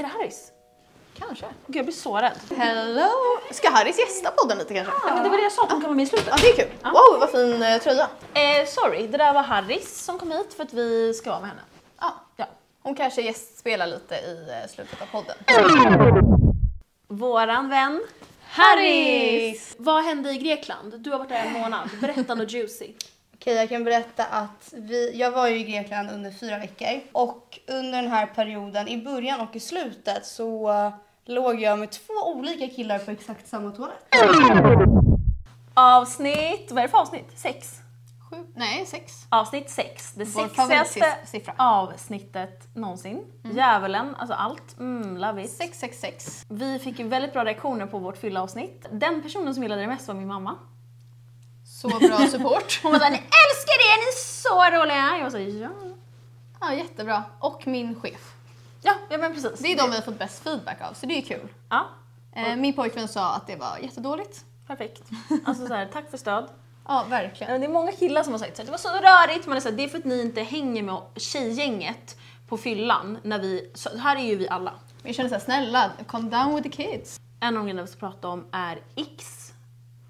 Är det Harrys? Kanske. Gud, jag blir så rädd. Hello! Ska Harris gästa podden lite kanske? Ja, men det var det jag sa, att hon kan vara med i slutet. Ja, det är kul. Wow, vad fin eh, tröja. Eh, sorry, det där var Harris som kom hit för att vi ska vara med henne. Ja. Ja. Hon kanske gästspelar lite i eh, slutet av podden. Våran vän Harris! Vad hände i Grekland? Du har varit där en månad. Berätta något juicy. Okej, jag kan berätta att vi, jag var ju i Grekland under fyra veckor och under den här perioden, i början och i slutet, så uh, låg jag med två olika killar på exakt samma toalett. Avsnitt, vad är det för avsnitt? Sex? Sju? Nej, sex. Avsnitt sex. Det Vår sexigaste favoritsiffra. avsnittet någonsin. Djävulen, alltså allt. Mm, love it. 666. Vi fick ju väldigt bra reaktioner på vårt fyllavsnitt. Den personen som gillade det mest var min mamma. Så bra support. Hon var såhär, ni älskar det, ni är så roliga! Jag var såhär, ja. Ja, jättebra. Och min chef. Ja, ja men precis. Det är de vi har fått bäst feedback av, så det är kul. Ja, Eh, min pojkvän sa att det var jättedåligt. perfekt. Alltså såhär, tack för stöd. Ja, verkligen. Det är många killar som har sagt att det var så rörigt, men det är, så här, det är för att ni inte hänger med tjejgänget på fyllan när vi, så här är ju vi alla. Vi känner såhär, snälla, calm down with the kids. En av grejerna vi ska prata om är X.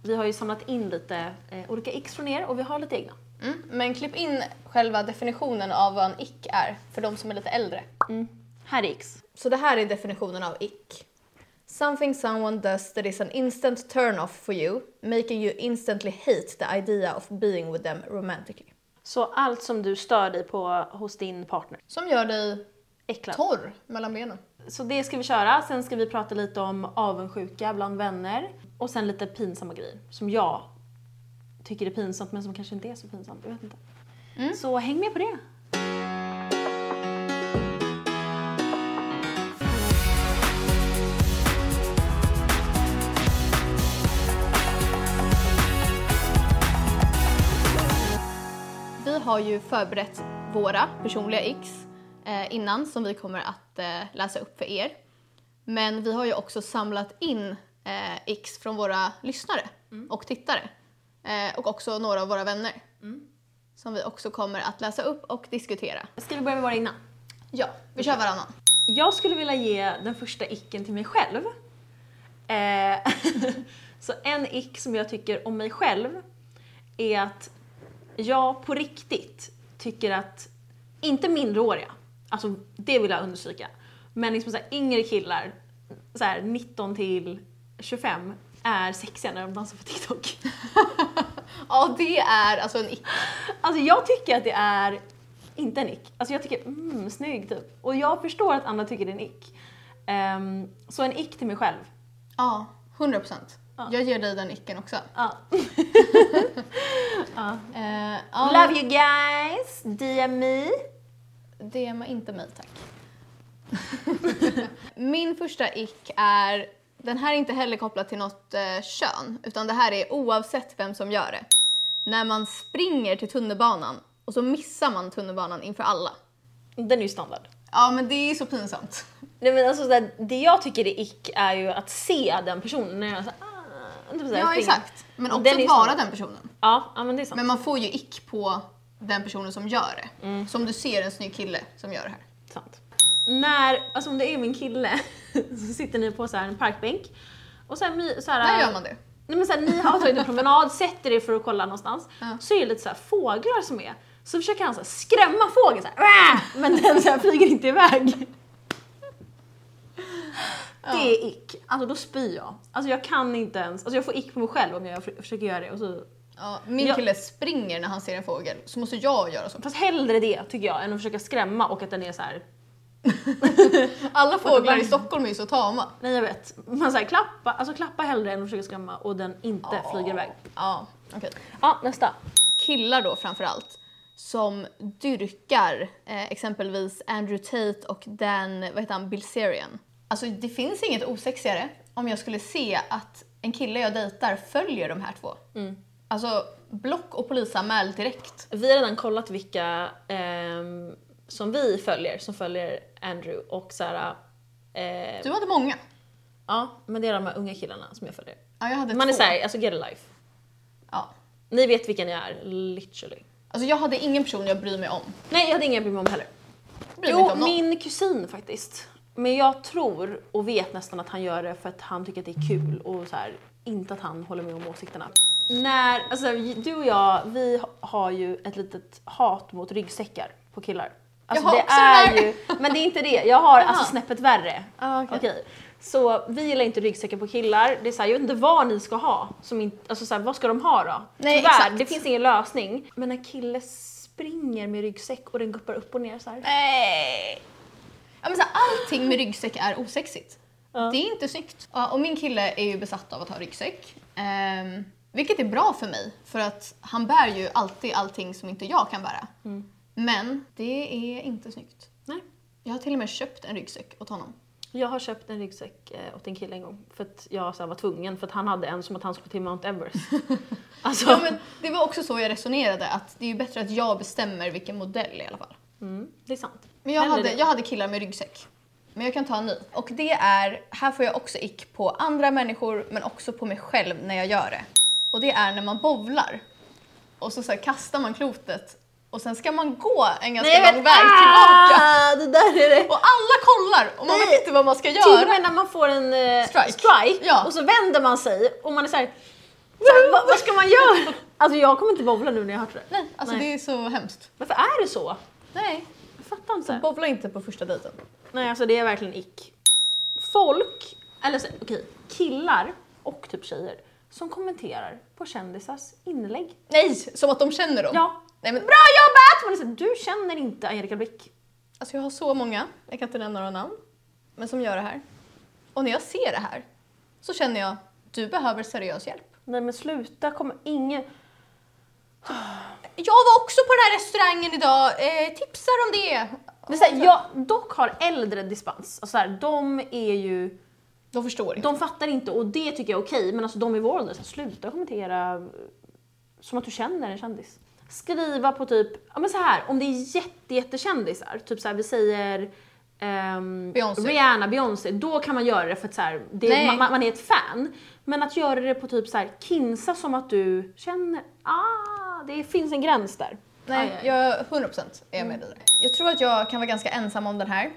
Vi har ju samlat in lite eh, olika X från er och vi har lite egna. Mm. Men klipp in själva definitionen av vad en ick är, för de som är lite äldre. Här är X. Så det här är definitionen av ick. Something someone does that is an instant turn off for you, making you instantly hate the idea of being with them romantically. Så allt som du stör dig på hos din partner. Som gör dig Äcklad. torr mellan benen. Så det ska vi köra. Sen ska vi prata lite om avundsjuka bland vänner. Och sen lite pinsamma grejer som jag tycker är pinsamt men som kanske inte är så pinsamt. Jag vet inte. Så häng med på det. Vi har ju förberett våra personliga X innan som vi kommer att eh, läsa upp för er. Men vi har ju också samlat in eh, X från våra lyssnare och tittare. Eh, och också några av våra vänner. Som vi också kommer att läsa upp och diskutera. Ska vi börja med våra innan? Ja, vi kör varannan. Jag skulle vilja ge den första icken till mig själv. Eh, så en ick som jag tycker om mig själv är att jag på riktigt tycker att, inte minderåriga, alltså det vill jag understryka, men liksom så här, yngre killar, så här, 19 till 25, är sexiga när de dansar på TikTok. Ja, det är alltså en ick. Alltså jag tycker att det är inte en ick. Alltså jag tycker mm, snygg typ. Och jag förstår att andra tycker det är en ick. Ehm, så en ick till mig själv. Ja, 100 procent. Jag ger dig den icken också. Ja. Ja, Love you guys! DM me. DMa inte mig tack. Min första ick är, den här är inte heller kopplad till något eh, kön, utan det här är oavsett vem som gör det. När man springer till tunnelbanan och så missar man tunnelbanan inför alla. Den är ju standard. Ja men det är så pinsamt. Nej men alltså sådär, det jag tycker är ick är ju att se den personen när jag såhär, ah, typ såhär, Ja springer. exakt. Men Den också ju vara den personen. Ja, ja men det är sant. Men man får ju ick på den personen som gör det. Mm. Som du ser en snygg kille som gör det här. Sant. När, alltså om det är min kille, så sitter ni på så här en parkbänk och så här, så här, Där gör man det. Nej men så här, ni har tagit en promenad, sätter er för att kolla någonstans, Ja. så är det lite så här fåglar som är. Så försöker han så här skrämma fågeln så här, men den så här flyger inte iväg. Det är ick. Alltså då spyr jag. Alltså jag kan inte ens, alltså jag får ick på mig själv om jag för- försöker göra det. Och så, Ja, min Jag- kille springer när han ser en fågel, så måste jag göra så. fast hellre det tycker jag än att försöka skrämma och att den är så här. Alla fåglar i Stockholm är ju så tama. nej jag vet. Man här, klappa, alltså klappa hellre än att försöka skrämma och den inte flyger iväg. Ja, okej. Ja, nästa. Killar då framförallt som dyrkar eh, exempelvis Andrew Tate och Dan, vad heter han, Bilzerian. Alltså det finns inget osexigare om jag skulle se att en kille jag dejtar följer de här två. Alltså block och polisanmäl direkt. Vi har redan kollat vilka ehm, som vi följer, som följer Andrew och Sara. Eh, Du hade många. ja, men det är de här unga killarna som jag följer. Ja, jag hade Man är två. såhär, alltså get a life. Ja. Ni vet vilka ni är, literally. Alltså jag hade ingen person jag bryr mig om. Nej, jag hade inga bryr mig om heller. Jag bryr Jo, om min kusin faktiskt. Men jag tror och vet nästan att han gör det för att han tycker att det är kul och så här, inte att han håller med om åsikterna. När, alltså, du och jag, vi har ju ett litet hat mot ryggsäckar på killar. Alltså, Jag har det också är det ju, men det är inte det. Jag har alltså snäppet värre. Ah, okej. Okej. Så vi gillar inte ryggsäckar på killar. Det är så här, jag vet inte vad ni ska ha. Som inte, alltså så här, vad ska de ha då? Nej, Tyvärr, exakt. det finns ingen lösning. Men när kille springer med ryggsäck och den guppar upp och ner så här. Nej! Ja, men så här, allting med ryggsäck är osexigt. Ja. Det är inte snyggt. Ja, och min kille är ju besatt av att ha ryggsäck. Ehm, vilket är bra för mig, för att han bär ju alltid allting som inte jag kan bära. Men det är inte snyggt. Nej. Jag har till och med köpt en ryggsäck åt honom. Jag har köpt en ryggsäck eh, åt en kille en gång för att jag så var tvungen för att han hade en som att han skulle till Mount Everest. alltså, Ja, men det var också så jag resonerade, att det är ju bättre att jag bestämmer vilken modell i alla fall. mm, det är sant. Men jag hade, jag hade killar med ryggsäck. Men jag kan ta en ny. Och det är, här får jag också ick på andra människor men också på mig själv när jag gör det. Och det är när man bowlar. Och så, så här, kastar man klotet och sen ska man gå en ganska Nej, lång väg tillbaka. Ah, det där är det. Och alla kollar och man Nej. vet inte vad man ska Till och göra. med när man får en eh, Strike. strike, Ja. och så vänder man sig och man är så här, vad, vad ska man göra? Alltså jag kommer inte bowla nu när jag har hört det. Nej, alltså Nej. det är så hemskt. Varför är det så? Nej, Jag fattar inte. bowla inte på första dejten. Nej alltså det är verkligen ick. Folk, eller så- okej, killar och typ tjejer som kommenterar på kändisars inlägg. Nej, som att de känner dem. Ja, Nej, men, bra jobbat! Man är så, här, du känner inte Erika Blick. Alltså jag har så många, jag kan inte nämna några namn, men som gör det här. Och när jag ser det här så känner jag, du behöver seriös hjälp. Nej men sluta, kommer ingen... Jag var också på den här restaurangen idag, eh, tipsar om det. Det är så här, jag dock har äldre dispens. Alltså så här, de är ju... De förstår inte. De fattar inte och det tycker jag är okej, men alltså de i vår ålder, så sluta kommentera eh, som att du känner en kändis. Skriva på typ, ja men så här, om det är jätte, jättekändisar, typ så här, vi säger ehm, Beyoncé. Rihanna, Beyoncé, då kan man göra det för att så här, det, man, man är ett fan. Men att göra det på typ så här, Kinsa som att du känner, ah, det finns en gräns där. Nej, Aj, aj. jag 100% är med dig. Jag tror att jag kan vara ganska ensam om den här.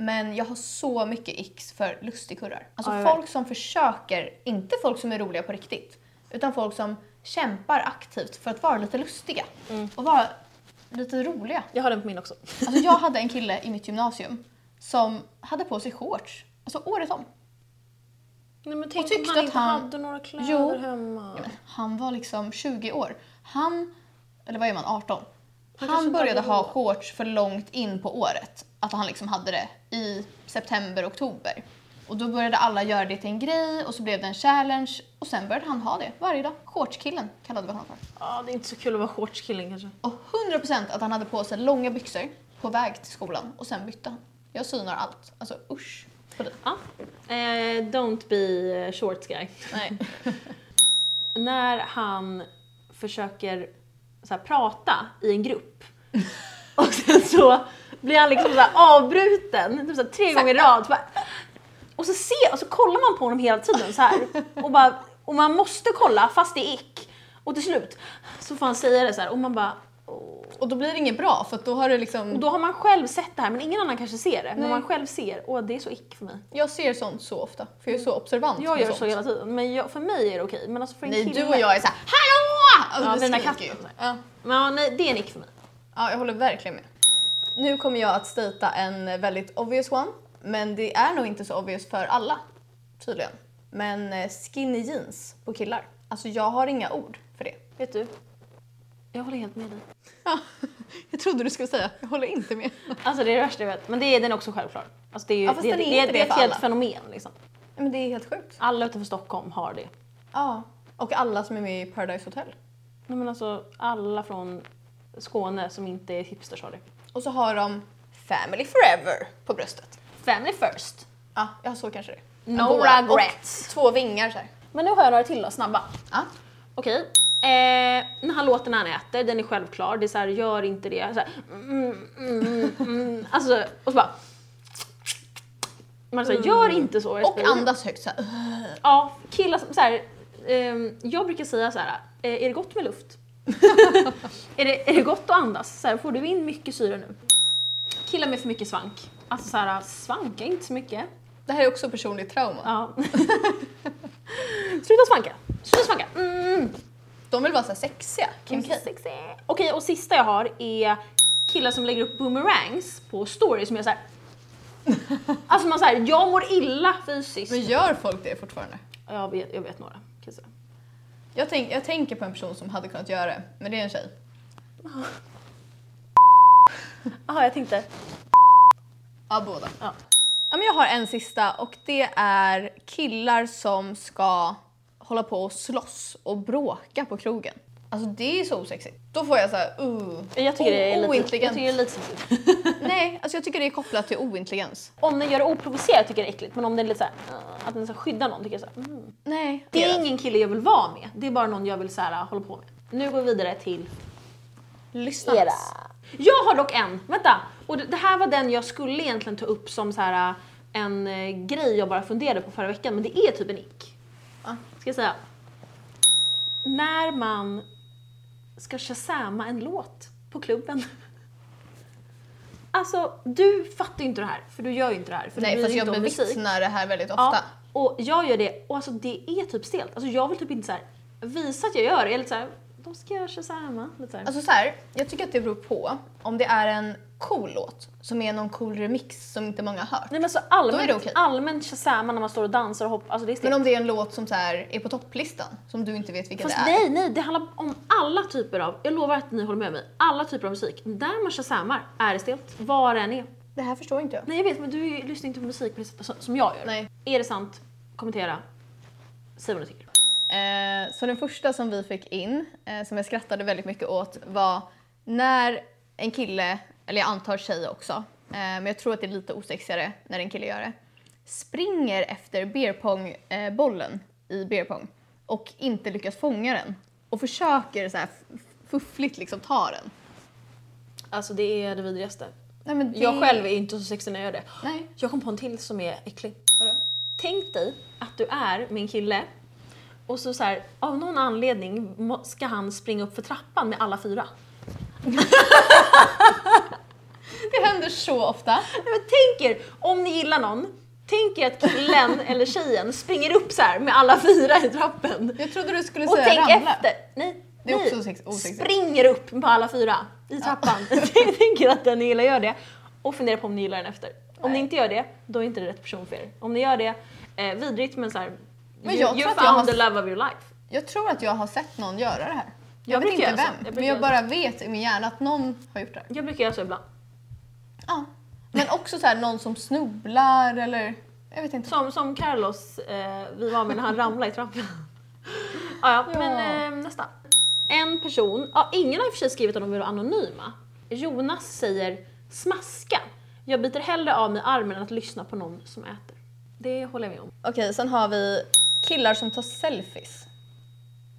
Men jag har så mycket x för lustigkurrar. Alltså Ja, folk som försöker, inte folk som är roliga på riktigt, utan folk som kämpar aktivt för att vara lite lustiga Mm. och vara lite roliga. Jag har den på min också. Alltså jag hade en kille i mitt gymnasium som hade på sig shorts, alltså året om. Nej men tänk om tyckte han att inte han- hade några kläder Jo. hemma. Ja, han var liksom 20 år. Han, eller vad är man, 18? Han började ha shorts för långt in på året. Att han liksom hade det i september, oktober. Och då började alla göra det till en grej och så blev det en challenge och sen började han ha det varje dag. Shortskillen kallade vi honom för. Ja, det är inte så kul att vara shortskilling kanske. Och 100% att han hade på sig långa byxor på väg till skolan och sen bytte han. Jag synar allt. Alltså usch på dig. Ja. Eh, don't be eh, short guy. Nej. När han försöker så här, prata i en grupp och sen så blir han liksom så här, avbruten typ så tre gånger i rad. Och så ser och så kollar man på honom hela tiden så här och, bara, och man måste kolla fast det är ick. Och till slut så får han säga det så här och man bara åh. Och då blir det inget bra för att då har det liksom... Och då har man själv sett det här men ingen annan kanske ser det. Men Nej. man själv ser, åh det är så ick för mig. Jag ser sånt så ofta för jag är så observant Jag gör sånt. så hela tiden, men jag, för mig är det okej. Men alltså för en Nej, kille... du och jag är såhär HALLÅ! Alltså, Ja, den där katten. Ja. Ja, nej, det är en ick för mig. ja, jag håller verkligen med. Nu kommer jag att stata en väldigt obvious one, men det är nog inte så obvious för alla, tydligen. Men eh, skinny jeans på killar. Alltså jag har inga ord för det. Vet du? Jag håller helt med dig. Ja, jag trodde du skulle säga, jag håller inte med. Alltså det är det värsta jag vet. Men det är, den också självklar. Alltså det är, ju, Ja, det, är det, det, det är ett för helt fenomen liksom. Men det är helt sjukt. Alla utanför Stockholm har det. Ja, och alla som är med i Paradise Hotel. Nej, men alltså alla från Skåne som inte är hipsters har det. Och så har de Family Forever på bröstet. Family first. Ja, jag såg kanske det. No Båda. regrets. Och två vingar så här. Men nu har jag några till då, snabba. Ja. Okej. Eh, när han låter när han äter, den är självklar. Det är så här, gör inte det. Så här, mm, mm, mm. Alltså, och så bara... Man säger, gör inte så. Och andas högt så här. Ja, killar som så här, ehm, Jag brukar säga så här, eh, är det gott med luft? är, det, är det gott att andas? Så här, får du in mycket syre nu? Killar med för mycket svank. Alltså såhär, svanka inte så mycket. Det här är också personligt trauma. Ja. Sluta svanka! Sluta svanka! Mm. De vill vara så här sexiga, Kim. Okej, och sista jag har är killar som lägger upp boomerangs på stories som jag såhär... Alltså man säger, jag mår illa fysiskt. Men gör folk det fortfarande? Jag vet, jag vet några, jag tänk, jag tänker på en person som hade kunnat göra det, men det är en tjej. Jaha, jag tänkte... Ja, båda. Ja. Ja, men jag har en sista och det är killar som ska hålla på och slåss och bråka på krogen. Alltså det är så osexigt. Då får jag så här, uh, Jag tycker det är lite, jag ointelligent. tycker det är lite sexigt. Nej, alltså jag tycker det är kopplat till ointelligens. Om den gör det oprovocerat tycker jag det är äckligt, men om den är lite såhär, uh, att den ska skydda någon tycker jag såhär, mm. Nej. Det är ingen kille jag vill vara med, det är bara någon jag vill så här, hålla på med. Nu går vi vidare till Lyssna. Jag har dock en, vänta! Och det, här var den jag skulle egentligen ta upp som så här en eh, grej jag bara funderade på förra veckan, men det är typ en ick. Ska jag säga. När man ska shazama en låt på klubben. Alltså, du fattar ju inte det här, för du gör ju inte det här. För Nej, fast jag bevittnar det här väldigt ofta. Ja, och jag gör det och alltså det är typ stelt. Alltså jag vill typ inte så här visa att jag gör det. Jag är lite så här, då ska shazama. Lite så här. Alltså så här, jag tycker att det beror på om det är en cool låt som är någon cool remix som inte många har hört. Nej men så Då är allmänt, det okej. allmänt shazama när man står och dansar och hoppar, alltså det är stelt. Men om det är en låt som så här är på topplistan som du inte vet vilken Fast det är. nej, nej, det handlar om alla typer av, jag lovar att ni håller med mig, alla typer av musik. Där man shazamar är det stelt, vad det än är. Det här förstår inte jag. Nej jag vet, men du lyssnar inte på musik på det sättet som- jag gör. Nej. Är det sant? Kommentera. Säg vad du tycker. Eh, så den första som vi fick in, eh, som jag skrattade väldigt mycket åt, var när en kille, eller jag antar tjej också, eh, men jag tror att det är lite osexigare när en kille gör det, springer efter beerpongbollen i beerpong och inte lyckas fånga den och försöker så här fuffligt liksom ta den. Alltså det är det vidrigaste. Nej, men det... Jag själv är inte så sexig när jag gör det. Nej. Jag kom på en till som är äcklig. Vadå? Tänk dig att du är min kille och så, så här, av någon anledning ska han springa upp för trappan med alla fyra. Det händer så ofta. Men tänk er, om ni gillar någon, tänk er att killen eller tjejen springer upp så här med alla fyra i trappen. Jag trodde du skulle Och säga tänk ramla. efter. Nej, Det är nej. också sex- osexigt. Springer upp på alla fyra i trappan. tänk er att den ni gillar gör det och fundera på om ni gillar den efter. Om ni inte gör det, då är inte det rätt person för er. Om ni gör det, eh, vidrigt men så här, Men you, jag you found har- the love of your life. Jag tror att jag har sett någon göra det här. Jag, Jag vet inte vem, Jag men jag bara vet i min hjärna att någon har gjort det här. Jag brukar göra så ibland. Ja. Men också så här, någon som snubblar eller... Jag vet inte. Som, som Carlos eh, vi var med när han ramlade i trappan. ja, ja, Ja. men eh, nästa. En person, ja, ingen har i och för sig skrivit att de vill vara anonyma. Jonas säger smaska. Jag biter hellre av mig armen än att lyssna på någon som äter. Det håller jag med om. Okej, sen har vi killar som tar selfies.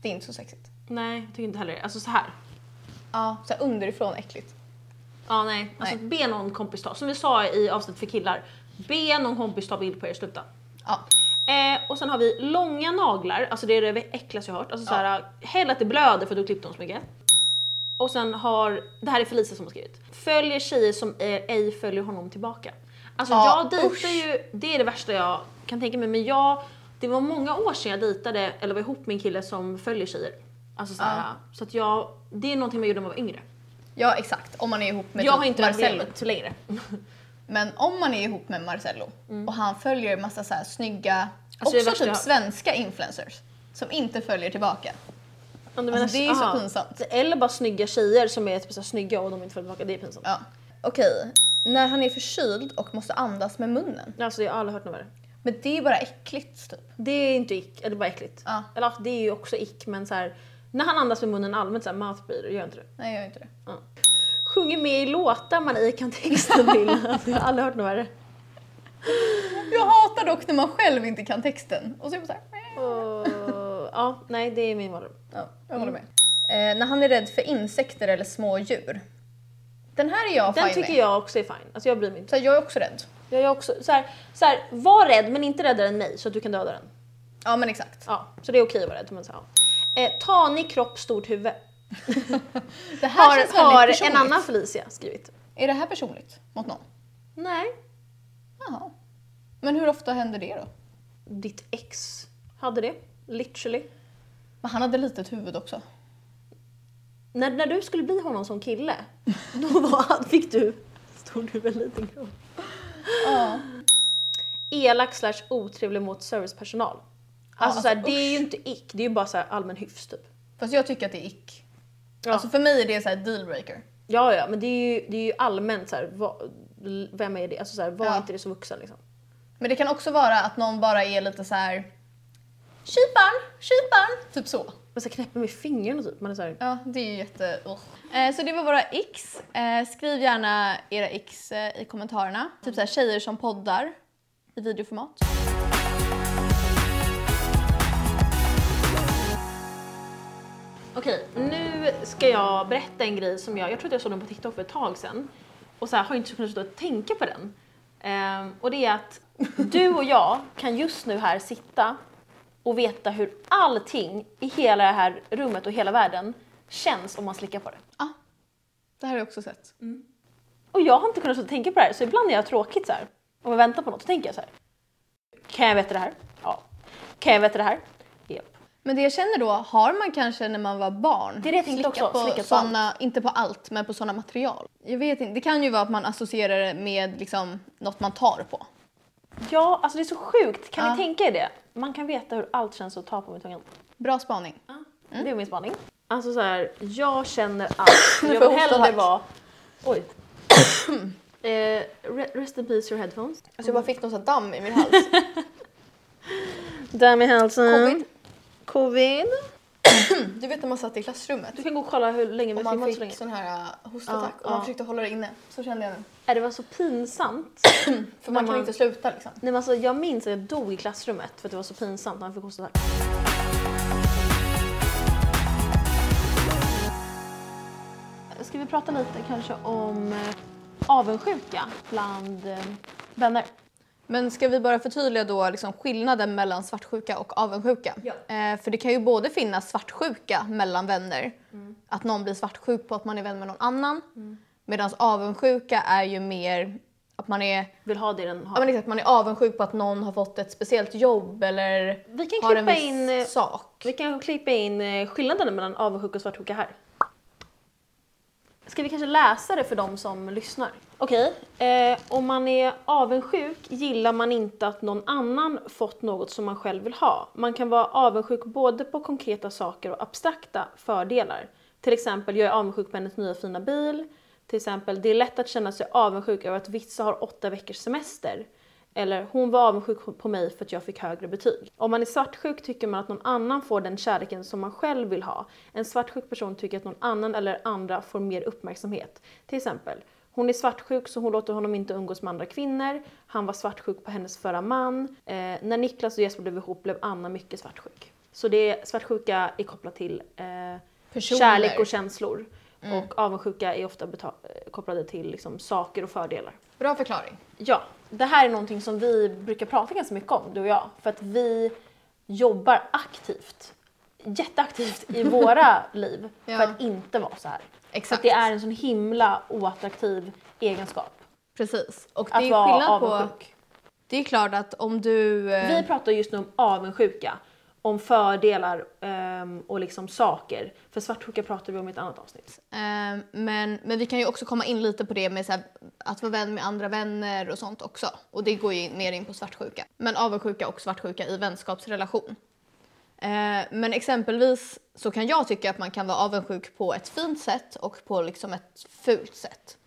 Det är inte så sexigt. Nej, jag tycker inte heller det. Alltså så här. Ja. Så här underifrån äckligt. Ja, nej. Alltså Nej. be någon kompis ta. Som vi sa i avsnitt för killar. Be någon kompis ta bild på er, sluta. Ja. Eh, och sen har vi långa naglar, alltså det är det äckligaste jag har hört. Alltså såhär, hellre att det blöder för att du klippte dem så mycket. Och sen har, det här är Felicia som har skrivit. Följer tjejer som ej följer honom tillbaka. Alltså Ja, jag dejtar usch. ju, det är det värsta jag kan tänka mig, men jag, det var många år sedan jag dejtade eller var ihop med en kille som följer tjejer. Alltså såhär, så att jag, det är någonting man gjorde när man var yngre. Ja, exakt. Om man är ihop med jag typ har inte varit Marcello. så längre. Men om man är ihop med Marcello och han följer massa så här snygga, Mm. Alltså, också typ svenska influencers som inte följer tillbaka. Alltså, menar- det är så aha. pinsamt. Eller bara snygga tjejer som är typ så här snygga och de inte följer tillbaka, det är pinsamt. Ja. Okej, när han är förkyld och måste andas med munnen. Alltså jag har aldrig hört något värre. Men det är bara äckligt typ. Det är inte ick, eller bara äckligt. Ja. Eller det är ju också ick men så här, när han andas med munnen allmänt såhär mouthbreather, gör inte det? Nej, jag gör inte det. Ja. Sjunger med i låtar man ej kan texten till. Jag har aldrig hört något värre. Jag hatar dock när man själv inte kan texten. Och så är man såhär... Och, ja, nej det är min mardröm. Ja, jag håller med. Eh, när han är rädd för insekter eller små djur. Den här är jag Den fine tycker med. jag också är fine. Alltså jag bryr mig inte. Så jag är också rädd. Jag är också så här, så här, var rädd men inte räddare än mig så att du kan döda den. Ja, men exakt. Ja, så det är okej att vara rädd. Men så, ja. eh, tanig kropp, stort huvud. Det här Har, känns har väldigt en personligt. annan Felicia skrivit. Är det här personligt mot någon? Nej, Men hur ofta händer det då? Ditt ex hade det, literally. Men han hade litet huvud också. När, när du skulle bli honom som kille, då var, fick du stor huvud, liten kropp. Ja. Elak slash otrevlig mot servicepersonal. Alltså, alltså, så här, det är ju inte ick, det är ju bara så allmän hyfs typ. Fast jag tycker att det är ick. Ja. Alltså för mig är det så här dealbreaker. Ja, ja, men det är ju, det är ju allmänt så här, vad, vem är det? Alltså så här, var Ja. inte det så vuxen liksom. Men det kan också vara att någon bara är lite så här. Kyparn, kyparn, typ så. Men så knäpper med fingrarna typ. Man är så här, Ja, det är ju jätte... Eh, så det var våra x. Eh, skriv gärna era x eh, i kommentarerna. Typ så här tjejer som poddar i videoformat. Okej, nu ska jag berätta en grej som jag, jag tror att jag såg den på TikTok för ett tag sedan. Och så här, har inte kunnat sluta tänka på den. Ehm, och det är att du och jag kan just nu här sitta och veta hur allting i hela det här rummet och hela världen känns om man slickar på det. Ja, det här har jag också sett. Och jag har inte kunnat sluta tänka på det här så ibland när jag har tråkigt så här, om jag väntar på något så tänker jag så här. Kan jag veta det här? Ja. Kan jag veta det här? Men det jag känner då, har man kanske när man var barn Det är det slickat också, på på såna, inte på allt, men på sådana material? Jag vet inte, det kan ju vara att man associerar det med liksom något man tar på. Ja, alltså det är så sjukt. Kan Ja. ni tänka er det? Man kan veta hur allt känns att ta på med tungan. Bra spaning. Det är min spaning. Alltså så här, jag känner allt. Jag vill hellre vara... Oj. eh, re- rest in peace your headphones. Alltså jag bara fick något sånt damm i min hals. Damm i halsen. Covid. Covid. Du vet när man satt i klassrummet Du kan gå och kolla hur länge vi och man filmat så länge. fick sån här uh, hostattack Ja, och man ja. försökte hålla det inne. Så kände jag nu. Är det var så pinsamt. För man kan man- inte sluta liksom. Nej, men alltså, jag minns att jag dog i klassrummet för att det var så pinsamt när han fick hosta här. Ska vi prata lite kanske om eh, avundsjuka bland eh, vänner? Men ska vi bara förtydliga då liksom skillnaden mellan svartsjuka och avundsjuka? Ja. Eh, för det kan ju både finnas svartsjuka mellan vänner, Mm. att någon blir svartsjuk på att man är vän med någon annan. Medan avundsjuka är ju mer att man är, Vill ha det den ja, har. men exakt, man är avundsjuk på att någon har fått ett speciellt jobb eller Vi kan har en viss in, eh, sak. Vi kan klippa in eh, skillnaden mellan avundsjuka och svartsjuka här. Ska vi kanske läsa det för de som lyssnar? Okej, eh, om man är avundsjuk gillar man inte att någon annan fått något som man själv vill ha. Man kan vara avundsjuk både på konkreta saker och abstrakta fördelar. Till exempel, jag är avundsjuk på hennes nya fina bil. Till exempel, det är lätt att känna sig avundsjuk över att vissa har åtta veckors semester. Eller hon var avundsjuk på mig för att jag fick högre betyg. Om man är svartsjuk tycker man att någon annan får den kärleken som man själv vill ha. En svartsjuk person tycker att någon annan eller andra får mer uppmärksamhet. Till exempel, hon är svartsjuk så hon låter honom inte umgås med andra kvinnor. Han var svartsjuk på hennes förra man. Eh, när Niklas och Jesper blev ihop blev Anna mycket svartsjuk. Så det svartsjuka är kopplat till eh, kärlek och känslor. Och avundsjuka är ofta kopplade till liksom, saker och fördelar. Bra förklaring. Ja, det här är någonting som vi brukar prata ganska mycket om, du och jag. För att vi jobbar aktivt, jätteaktivt i våra liv Ja. för att inte vara så här. Exakt. att det är en sån himla oattraktiv egenskap. Precis. Och det är skillnad på... Det är klart att om du... eh, Vi pratar just nu om avundsjuka, om fördelar ehm, och liksom saker. För svartsjuka pratar vi om i ett annat avsnitt. Eh, men, men vi kan ju också komma in lite på det med här, att vara vän med andra vänner och sånt också. Och det går ju mer in på svartsjuka. Men avundsjuka och svartsjuka i vänskapsrelation. Eh, men exempelvis så kan jag tycka att man kan vara avundsjuk på ett fint sätt och på liksom ett fult sätt.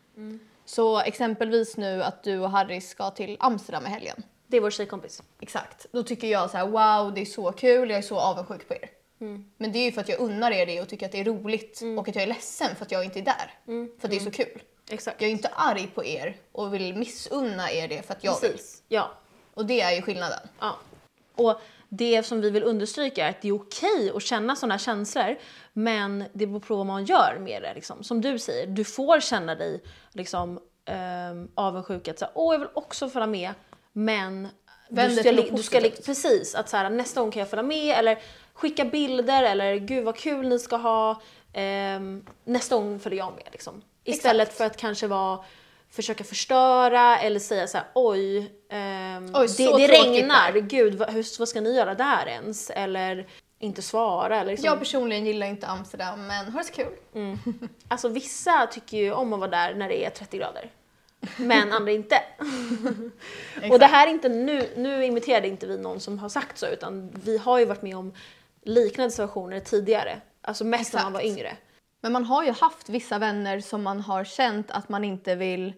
Så exempelvis nu att du och Harry ska till Amsterdam i helgen. Det är vår tjejkompis. Exakt. Då tycker jag så här: wow det är så kul, jag är så avundsjuk på er. Men det är ju för att jag unnar er det och tycker att det är roligt och att jag är ledsen för att jag inte är där. För att det är så kul. Exakt. Jag är inte arg på er och vill missunna er det för att jag vill. Precis. Ja. Och det är ju skillnaden. Ja. Och det som vi vill understryka är att det är okej att känna sådana känslor men det beror på vad man gör med det. Liksom. Som du säger, du får känna dig liksom, um, avundsjuk att så här, åh jag vill också följa med men du ska, du ska precis att så här, nästa gång kan jag följa med eller skicka bilder eller gud vad kul ni ska ha. ehm, nästa gång följer jag med liksom. Istället Exakt. för att kanske vara försöka förstöra eller säga så här: oj, ehm, Oj, det, det regnar, där." gud vad, hur, vad ska ni göra där ens? Eller inte svara. Eller liksom. Jag personligen gillar inte Amsterdam men har det så kul. Alltså vissa tycker ju om att vara där när det är 30 grader. Men andra inte. Och det här är inte nu, nu imiterade inte vi någon som har sagt så utan vi har ju varit med om liknande situationer tidigare. Alltså mest när man var Exakt. yngre. Men man har ju haft vissa vänner som man har känt att man inte vill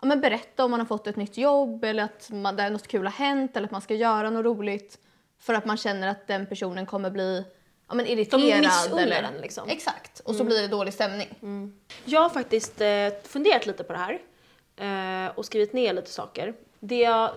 ja, men berätta om man har fått ett nytt jobb eller att man, där något kul har hänt eller att man ska göra något roligt för att man känner att den personen kommer bli ja, men irriterad. missunnar eller... den, liksom. Exakt, och så blir det dålig stämning. Jag har faktiskt eh, funderat lite på det här eh, och skrivit ner lite saker. Det jag,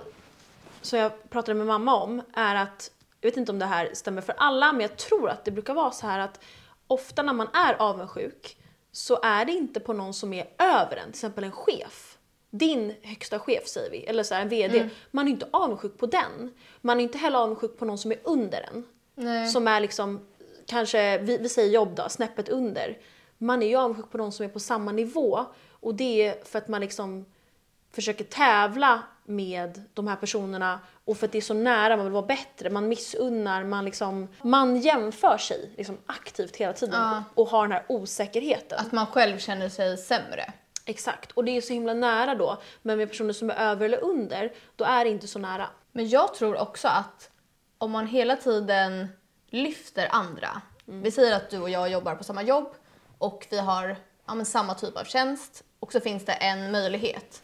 som jag pratade med mamma om är att, jag vet inte om det här stämmer för alla, men jag tror att det brukar vara så här att ofta när man är avundsjuk så är det inte på någon som är över en, till exempel en chef. Din högsta chef säger vi, eller så här, en VD. Man är inte avundsjuk på den. Man är inte heller avundsjuk på någon som är under en. Nej. Som är liksom, kanske, vi, vi säger jobb då, snäppet under. Man är ju avundsjuk på någon som är på samma nivå och det är för att man liksom försöker tävla med de här personerna och för att det är så nära, man vill vara bättre, man missunnar, man liksom, man jämför sig liksom aktivt hela tiden Ja. och har den här osäkerheten. Att man själv känner sig sämre. Exakt, och det är så himla nära då, men med personer som är över eller under, då är det inte så nära. Men jag tror också att om man hela tiden lyfter andra. Vi säger att du och jag jobbar på samma jobb och vi har ja, samma typ av tjänst och så finns det en möjlighet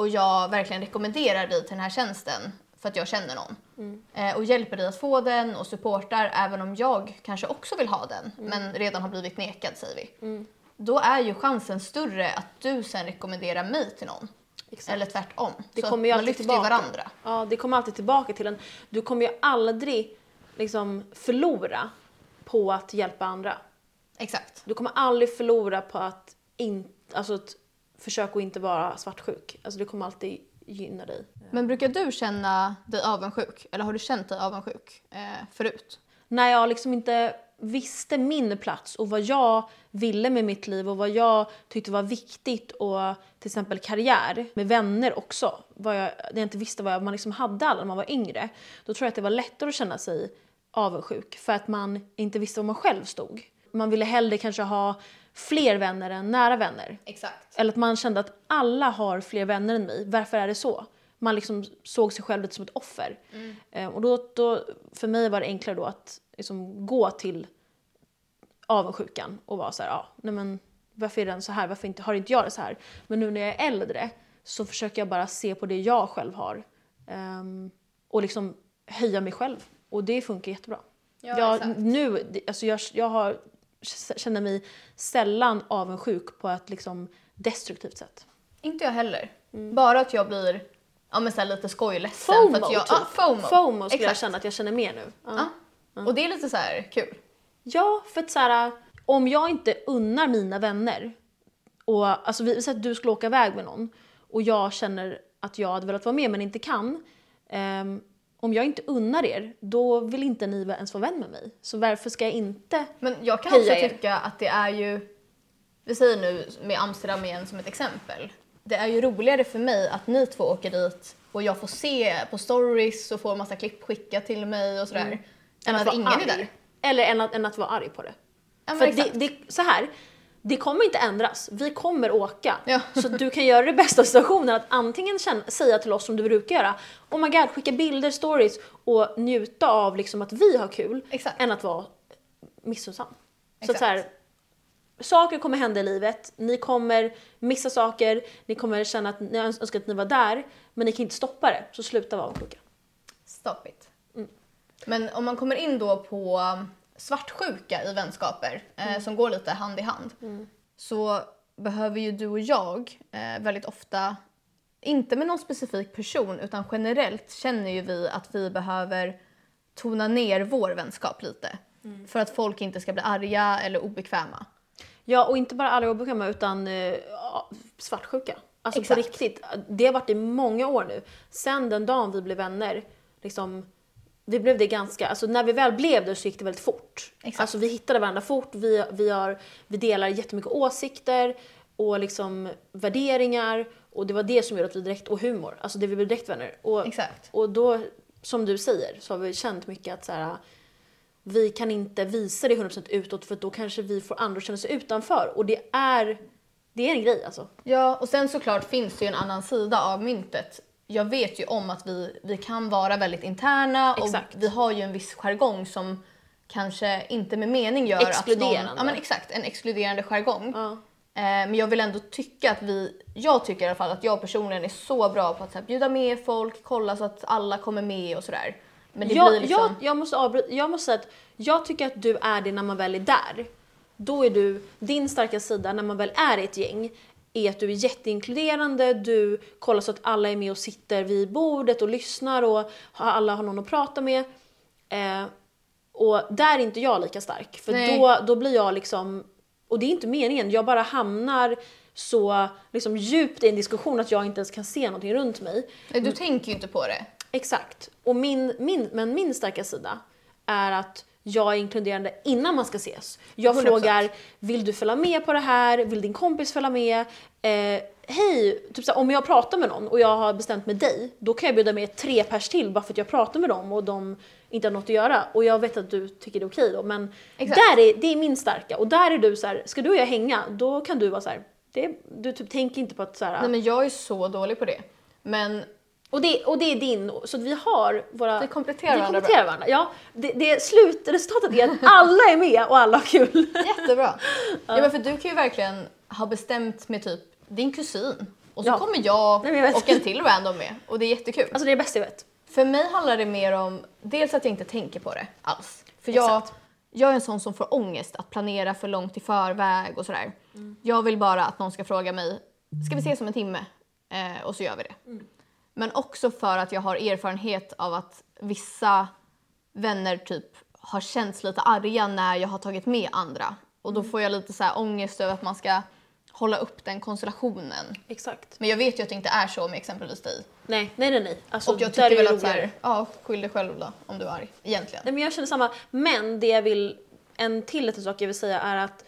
och jag verkligen rekommenderar dig till den här tjänsten för att jag känner någon eh, och hjälper dig att få den och supportar även om jag kanske också vill ha den men redan har blivit nekad säger vi. Då är ju chansen större att du sen rekommenderar mig till någon. Exakt. Eller tvärtom. Det så kommer ju man lyfter tillbaka. varandra. Ja, det kommer alltid tillbaka till en. Du kommer ju aldrig liksom förlora på att hjälpa andra. Exakt. Du kommer aldrig förlora på att, in, alltså att försöka att inte vara svartsjuk. Alltså det kommer alltid gynna dig. Men brukar du känna dig avundsjuk? Eller har du känt dig avundsjuk eh, förut? När jag liksom inte visste min plats och vad jag ville med mitt liv och vad jag tyckte var viktigt och till exempel karriär med vänner också. Vad jag, när jag inte visste vad man liksom hade alla när man var yngre. Då tror jag att det var lättare att känna sig avundsjuk för att man inte visste var man själv stod. Man ville hellre kanske ha fler vänner än nära vänner. Exakt. Eller att man kände att alla har fler vänner än mig. Varför är det så? Man liksom såg sig själv lite som ett offer. Eh, och då, då, för mig var det enklare då att liksom gå till avundsjukan och vara så här, ja, nej men varför är den så här? Varför inte, har inte jag det så här? Men nu när jag är äldre så försöker jag bara se på det jag själv har. ehm, och liksom höja mig själv. Och det funkar jättebra. Ja, jag, nu, alltså jag, jag har, känner mig sällan avundsjuk på ett liksom destruktivt sätt. Inte jag heller. Bara att jag blir ja, men så lite skojledsen. FOMO, för att jag, typ. ja, FOMO. FOMO skulle jag Exakt. känna att jag känner mer nu. Ja. Ja. Och det är lite så här kul. Ja, för att så här, om jag inte unnar mina vänner och alltså vi säger att du skulle åka iväg med någon och jag känner att jag hade velat vara med men inte kan. ehm, om jag inte unnar er, då vill inte ni ens vara vän med mig. Så varför ska jag inte? Men jag kan också er. tycka att det är ju, vi säger nu med Amsterdam igen som ett exempel. Det är ju roligare för mig att ni två åker dit och jag får se på stories och får massa klipp skickat till mig och sådär. Än att, vara ingen arg. är där. Eller än att, än att vara arg på det. Ja, För det, det, så här, det kommer inte ändras. Vi kommer åka. Ja. Så du kan göra det bästa av situationen att antingen känna, säga till oss som du brukar göra, oh my god, skicka bilder, stories och njuta av liksom att vi har kul, Exakt. än att vara missunnsam. Så så här, saker kommer hända i livet, ni kommer missa saker, ni kommer känna att ni önskar att ni var där, men ni kan inte stoppa det, så sluta vara avundsjuka. Stop it. Men om man kommer in då på um, svartsjuka i vänskaper eh, som går lite hand i hand så behöver ju du och jag eh, väldigt ofta, inte med någon specifik person utan generellt känner ju vi att vi behöver tona ner vår vänskap lite för att folk inte ska bli arga eller obekväma. Ja, och inte bara alla obekväma utan eh, svartsjuka. Alltså Exakt. på riktigt. Det har varit i många år nu. Sen den dagen vi blev vänner, liksom, vi blev det ganska, alltså när vi väl blev det så gick det väldigt fort. Exakt. Alltså vi hittade varandra fort, vi, vi, har, vi delar jättemycket åsikter och liksom värderingar och det var det som gjorde att vi direkt, och humor, alltså det vi blev direkt vänner. Och, Exakt. och då, som du säger, så har vi känt mycket att så här, vi kan inte visa det 100% utåt för då kanske vi får andra att känna sig utanför. Och det är, det är en grej alltså. Ja, och sen såklart finns det ju en annan sida av myntet. Jag vet ju om att vi, vi kan vara väldigt interna och Exakt. vi har ju en viss jargong som kanske inte med mening gör att någon... Ja men exakt, en exkluderande jargong. Ja. Eh, men jag vill ändå tycka att vi, jag tycker i alla fall att jag personligen är så bra på att så här, bjuda med folk, kolla så att alla kommer med och sådär. Men det Jag, blir liksom... jag, jag, måste avbryta, jag måste säga att jag tycker att du är det när man väl är där. Då är du, din starka sida när man väl är i ett gäng, är att du är jätteinkluderande, du kollar så att alla är med och sitter vid bordet och lyssnar och alla har någon att prata med. Eh, och där är inte jag lika stark, för Nej. då, då blir jag liksom, och det är inte meningen, jag bara hamnar så liksom djupt i en diskussion att jag inte ens kan se någonting runt mig. Nej, Du tänker ju inte på det. Exakt. Och min, min, men min starka sida är att jag är inkluderande innan man ska ses. Jag 100%. frågar, vill du följa med på det här? Vill din kompis följa med? Eh, Hej, typ såhär, om jag pratar med någon och jag har bestämt med dig, då kan jag bjuda med tre pers till bara för att jag pratar med dem och de inte har något att göra. Och jag vet att du tycker det är okej då, men Exakt. där är, det är min starka. Och där är du så här, ska du och jag hänga, då kan du vara så här, det, du typ tänker inte på att så här, Nej men jag är så dålig på det. Men och det, och det är din, så vi har våra... Vi kompletterar vi varandra kompletterar varandra. Ja, det, det slutresultatet är att alla är med och alla har kul. Jättebra. ja. men för du kan ju verkligen ha bestämt med typ din kusin och så Ja. kommer jag Nej, jag och en till random med och det är jättekul. Alltså det är det bästa jag vet. För mig handlar det mer om dels att jag inte tänker på det alls. För jag, Exakt. jag är en sån som får ångest att planera för långt i förväg och sådär. Jag vill bara att någon ska fråga mig, ska vi ses om en timme? Eh, och så gör vi det. Men också för att jag har erfarenhet av att vissa vänner typ har känts lite arga när jag har tagit med andra. Och då får jag lite så här ångest över att man ska hålla upp den konstellationen. Exakt. Men jag vet ju att det inte är så med exempelvis dig. Nej, nej, nej. nej. Alltså, Och jag tycker väl att så roligare. här, ja, skyll dig själv då om du är arg. Egentligen. Nej, men jag känner samma. Men det jag vill, en till liten sak jag vill säga är att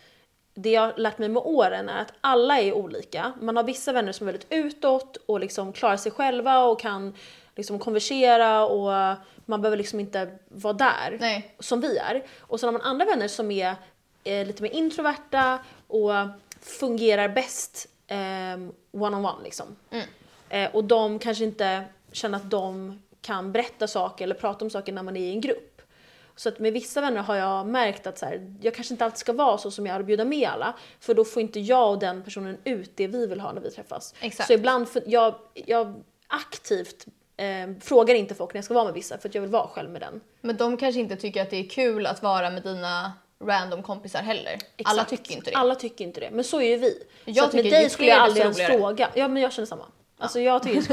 det jag har lärt mig med åren är att alla är olika. Man har vissa vänner som är väldigt utåt och liksom klarar sig själva och kan liksom konversera och man behöver liksom inte vara där Nej. som vi är. Och sen har man andra vänner som är eh, lite mer introverta och fungerar bäst eh, one-on-one liksom. Mm. Eh, och de kanske inte känner att de kan berätta saker eller prata om saker när man är i en grupp. Så att med vissa vänner har jag märkt att så här, jag kanske inte alltid ska vara så som jag är och bjuda med alla. För då får inte jag och den personen ut det vi vill ha när vi träffas. Exakt. Så ibland, för, jag, jag aktivt eh, frågar inte folk när jag ska vara med vissa för att jag vill vara själv med den. Men de kanske inte tycker att det är kul att vara med dina random kompisar heller. Alla Exakt. tycker inte det. Alla tycker inte det, men så är ju vi. Jag så med dig skulle jag aldrig ens fråga. Ja men jag känner samma. Alltså jag tycker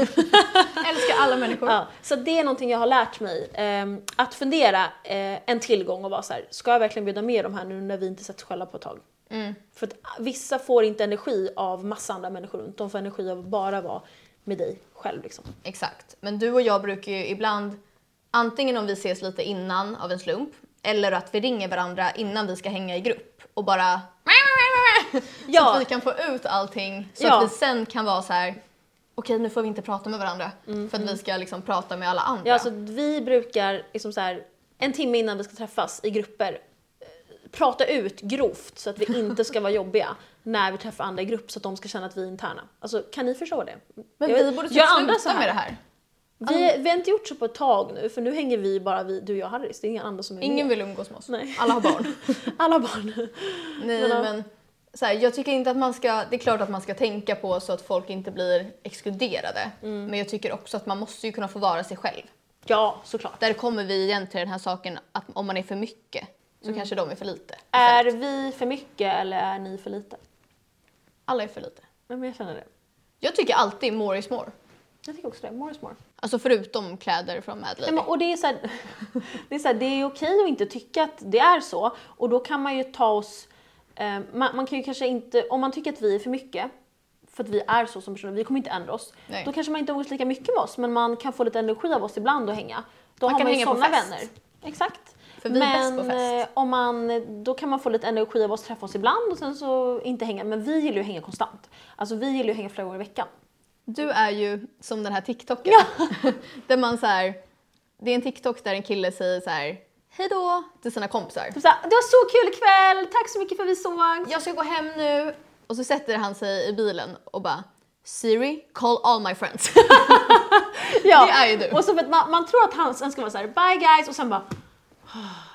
Älskar alla människor. Ja, så det är någonting jag har lärt mig. ehm, att fundera eh, en tillgång och vara så här, ska jag verkligen bjuda med de här nu när vi inte sett själva på ett tag? Mm. För att vissa får inte energi av massa andra människor runt, de får energi av att bara vara med dig själv liksom. Exakt. Men du och jag brukar ju ibland, antingen om vi ses lite innan av en slump, eller att vi ringer varandra innan vi ska hänga i grupp och bara så Ja. att vi kan få ut allting så Ja. att vi sen kan vara så här. Okej nu får vi inte prata med varandra för att vi ska liksom prata med alla andra. Ja, alltså vi brukar liksom så här, en timme innan vi ska träffas i grupper eh, prata ut grovt så att vi inte ska vara jobbiga när vi träffar andra i grupp så att de ska känna att vi är interna. Alltså kan ni förstå det? Men Jag vi borde typ andra sluta med det här. Vi, vi har inte gjort så på ett tag nu för nu hänger vi bara vi, du, jag och Harris. Det är inga andra som är Ingen med. vill umgås med oss. Nej. Alla har barn. Alla barn. Nej Men, men så här, jag tycker inte att man ska, det är klart att man ska tänka på så att folk inte blir exkluderade. Mm. Men jag tycker också att man måste ju kunna få vara sig själv. Ja, såklart. Där kommer vi igen till den här saken att om man är för mycket så Mm. kanske de är för lite. Är vi för mycket eller är ni för lite? Alla är för lite. Nej, men jag känner det. Jag tycker alltid more is more. Jag tycker också det. More is more. Alltså förutom kläder från Mad Nej, Lady. men, och det är, så här, det är så här, det är okej att inte tycka att det är så och då kan man ju ta oss, man, man kan ju kanske inte, om man tycker att vi är för mycket, för att vi är så som personer, vi kommer inte ändra oss, Nej. då kanske man inte umgås lika mycket med oss men man kan få lite energi av oss ibland och hänga. Då Man har kan man ju sådana vänner. Exakt. För vi är men bäst på fest. eh, om man, då kan man få lite energi av oss, träffa oss ibland och sen så inte hänga. Men vi gillar ju att hänga konstant. Alltså vi gillar ju att hänga flera gånger i veckan. Du är ju som den här TikToken. där man så här, det är en TikTok där en kille säger så här hej då till sina kompisar. Typ såhär, det var så kul ikväll, tack så mycket för att vi såg. Jag ska gå hem nu. Och så sätter han sig i bilen och bara Siri, call all my friends. Ja. Det är ju du. Och så för man, man tror att han sen ska vara såhär, bye guys, och sen bara,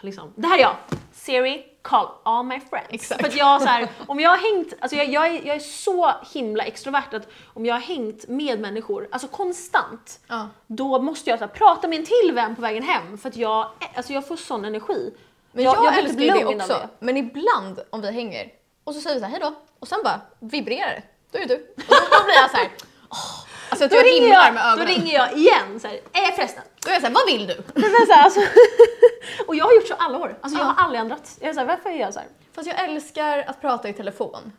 liksom. Det här är jag. Siri, call all my friends. Exakt. För att jag så här, om jag har hängt, alltså jag, jag, är, jag är så himla extrovert att om jag har hängt med människor, alltså konstant, Ja. då måste jag så här, prata med en till vän på vägen hem för att jag, alltså jag får sån energi. Men jag, blir älskar typ ju det också. Men ibland om vi hänger och så säger vi så här hej då och sen bara vibrerar det. Då är det du. Och då, då blir jag så här. åh. Alltså Då jag ringer jag, med då ringer jag igen så här, eh förresten. Då är jag så här, vad vill du? Så här, alltså, och jag har gjort så alla år, alltså jag har aldrig ändrat. Jag är så här, varför är jag så här? Fast jag älskar att prata i telefon.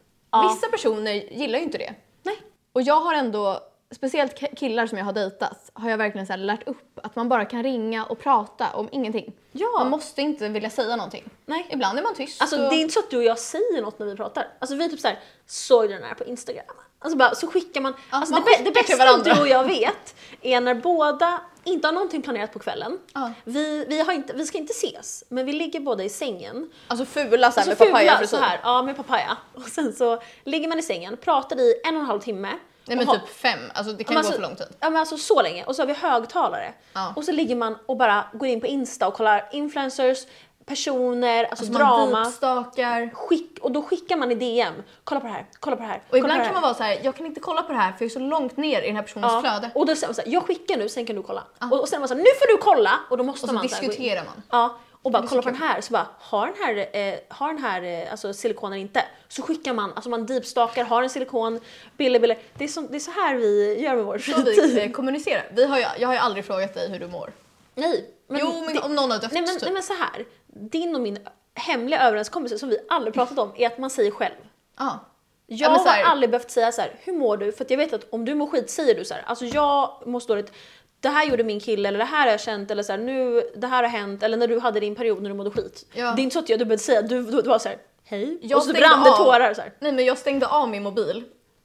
Vissa personer gillar ju inte det. Nej. Och jag har ändå, speciellt ki- killar som jag har dejtat, har jag verkligen så här lärt upp att man bara kan ringa och prata om ingenting. Ja. Man måste inte vilja säga någonting. Nej. Ibland är man tyst. Alltså och... det är inte så att du och jag säger något när vi pratar. Alltså vi är typ såhär, såg du den här på Instagram? Alltså bara, så skickar man. alltså man det, det bästa varandra. du och jag vet är när båda inte har någonting planerat på kvällen. Ja. Vi, vi, har inte, vi ska inte ses, men vi ligger båda i sängen. Alltså fula så här Alltså med fula papayafrisyr. så här, ja med papaya. Och sen så ligger man i sängen, pratar i en och en halv timme. Nej men har- typ fem, alltså det kan men gå alltså- för lång tid. Ja men alltså så länge. Och så har vi högtalare. Ja. Och så ligger man och bara går in på Insta och kollar influencers, personer, alltså, Alltså man drama. deepstakar. Skick, och då skickar man i DM, kolla på det här, kolla på det här. Och ibland kan man vara så här, jag kan inte kolla på det här för jag är så långt ner i den här personens ja. flöde. Och då säger man så här, jag skickar nu, sen kan du kolla. Och, och sen är man så här, nu får du kolla! Och då måste Och så man diskuterar man. Ja, och bara kolla så på den här, så bara, har den här, eh, har den här eh, alltså, silikonen inte? Så skickar man, alltså man deepstakar, har en silikon, bille bille. Det är, så, det är så här vi gör med vår Så fritid. vi eh, kommunicerar. Vi har ju, jag har ju aldrig frågat dig hur du mår. Nej. Men jo, men det- om någon har dött Nej men, typ. nej men så här. din och min hemliga överenskommelse som vi aldrig pratat om är att man säger själv. Ja. Jag så här- har aldrig behövt säga så här, hur mår du? För att jag vet att om du mår skit säger du så här, alltså jag mår så dåligt, det här gjorde min kille eller det här har jag känt eller så här, nu, det här har hänt eller när du hade din period när du mådde skit. Ja. Det är inte så att jag, du behövde säga, du, du, du var så här, hej, Jag och så brann det tårar så här. Nej men jag stängde av min mobil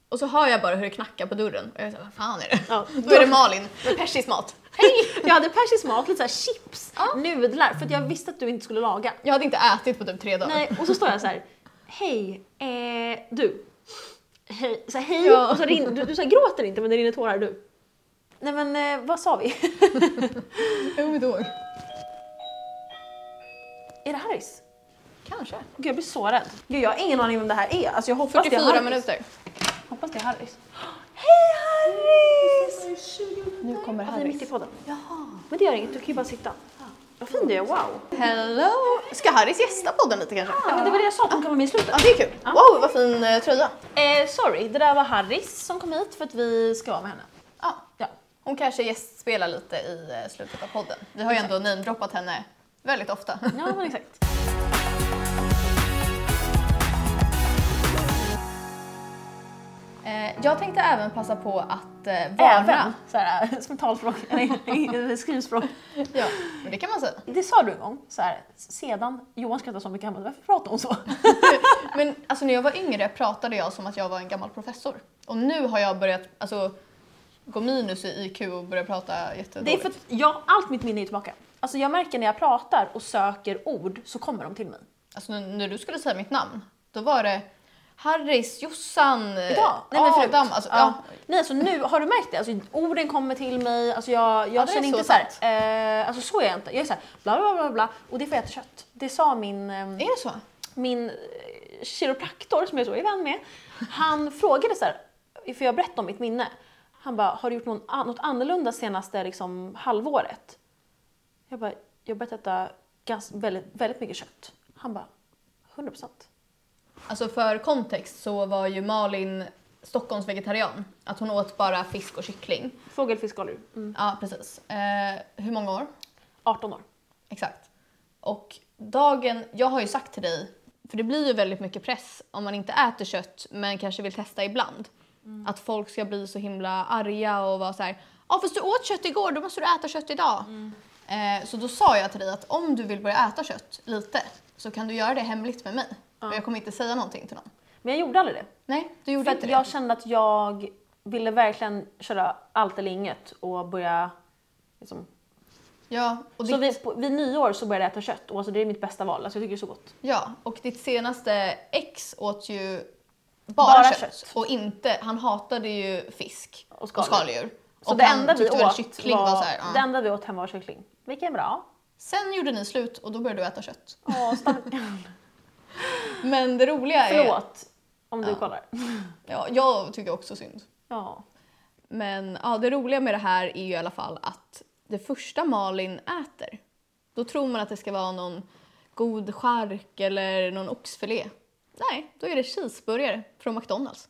och så hör jag bara hur det knackar på dörren och jag såhär, vad fan är det? Ja, Då är det Malin med persisk mat. Hej! Jag hade persisk mat, lite så här chips, nudlar för att jag visste att du inte skulle laga. Jag hade inte ätit på typ tre dagar. Nej, och så står jag så här. Hej, eh, du. Hej, så här, hej. Ja. Och så rin, du, du så här, gråter inte men det rinner tårar du. Nej men eh, vad sa vi? Jag kommer inte ihåg. är det Harrys? Kanske. Gud jag blir så rädd. Gud jag har ingen aning om det här är. Alltså jag hoppas det är 44 Harrys. minuter. Hoppas det är Harrys. Hej Harrys! Nu kommer Ja, vi är mitt i Harrys. podden. Men det gör inget, du kan ju bara sitta. Vad fin du är, wow. Hello! Ska Harrys gästa podden lite kanske? Ja, men det var det jag sa, att hon kan vara med i slutet. Ja, det är kul. Wow, vad fin eh, tröja. Eh, sorry, det där var Harrys som kom hit för att vi ska vara med henne. Hon kanske gästspelar lite i eh, slutet av podden. Vi har ju ändå namedroppat henne väldigt ofta. Ja men exakt. Eh, Jag tänkte även passa på att eh, varna. Även, såhär, som talspråk, nej, skrivspråk. Ja, men det kan man säga. Det sa du en gång, såhär, sedan Johan skrattade så mycket, han bara, varför pratar hon så? Men alltså, när jag var yngre pratade jag som att jag var en gammal professor. Och nu har jag börjat alltså, gå minus i IQ och börja prata jättedåligt. Det är för att jag, allt mitt minne är tillbaka. Alltså jag märker när jag pratar och söker ord så kommer de till mig. Alltså, när- när du skulle säga mitt namn, då var det Harris, Jossan, Idag? Nej men. Adam. Alltså, ja. ja. Nej alltså nu, har du märkt det? Alltså, orden kommer till mig, alltså jag, jag Ja, känner så inte såhär, sant. eh, alltså så är jag inte. Jag är såhär bla bla bla bla och det får jag äta kött. Det sa min, eh, Är det så? min eh, kiropraktor som jag så är vän med, han frågade så här, för jag berättade om mitt minne. Han bara, har du gjort någon, något annorlunda senaste liksom, halvåret? Jag bara, jag har börjat äta gans, väldigt, väldigt mycket kött. Han bara, 100 procent. Alltså för kontext så var ju Malin Stockholms vegetarian. Att hon åt bara fisk och kyckling. Fågel, fisk, oljor. Mm. Ja, precis. Eh, hur många år? 18 år. Exakt. Och dagen, jag har ju sagt till dig, för det blir ju väldigt mycket press om man inte äter kött men kanske vill testa ibland. Att folk ska bli så himla arga och vara så här, ja fast du åt kött igår, då måste du äta kött idag. Eh, så då sa jag till dig att om du vill börja äta kött lite så kan du göra det hemligt med mig. Och jag kommer inte säga någonting till någon. Men jag gjorde aldrig det. Nej, du gjorde För inte det. jag kände att jag ville verkligen köra allt eller inget och börja liksom, Ja, och Så ditt, vid, på- vid nyår så började jag äta kött och alltså det är mitt bästa val. Alltså jag tycker det är så gott. ja, och ditt senaste ex åt ju bara, Bara kött. kött. Och inte, han hatade ju fisk Och och skaldjur. skaldjur. Så och det enda vi väl åt var, var så här, ja. det enda vi åt hemma var kyckling. Vilket är bra. Sen gjorde ni slut och då började du äta kött. Åh, stackarn. Men det roliga är... Förlåt om du Ja. kollar. Ja, jag tycker också synd. Ja. Men ja, det roliga med det här är ju i alla fall att det första Malin äter, då tror man att det ska vara någon god chark eller någon oxfilé. Nej, då är det cheeseburgare från McDonalds.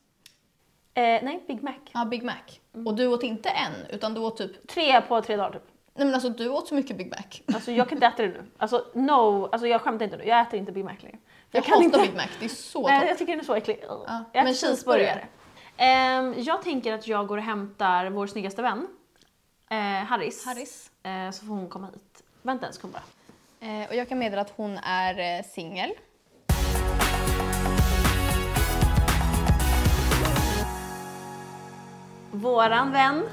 Eh, nej, Big Mac. Ja, Big Mac. Och du åt inte en, utan du åt typ... Tre på tre dagar typ. Nej men alltså du åt så mycket Big Mac. Alltså jag kan inte äta det nu. Alltså no, alltså jag skämtar inte nu. Jag äter inte Big Mac längre. Jag, kan hatar inte. Big Mac, det är så Nej, jag tycker den är så äcklig. Ja, Jag men cheeseburgare. Ehm, jag tänker att jag går och hämtar vår snyggaste vän, eh, Harris. Harris. Eh, så får hon komma hit. Vänta en sekund bara. Eh, och jag kan meddela att hon är singel. Våran vän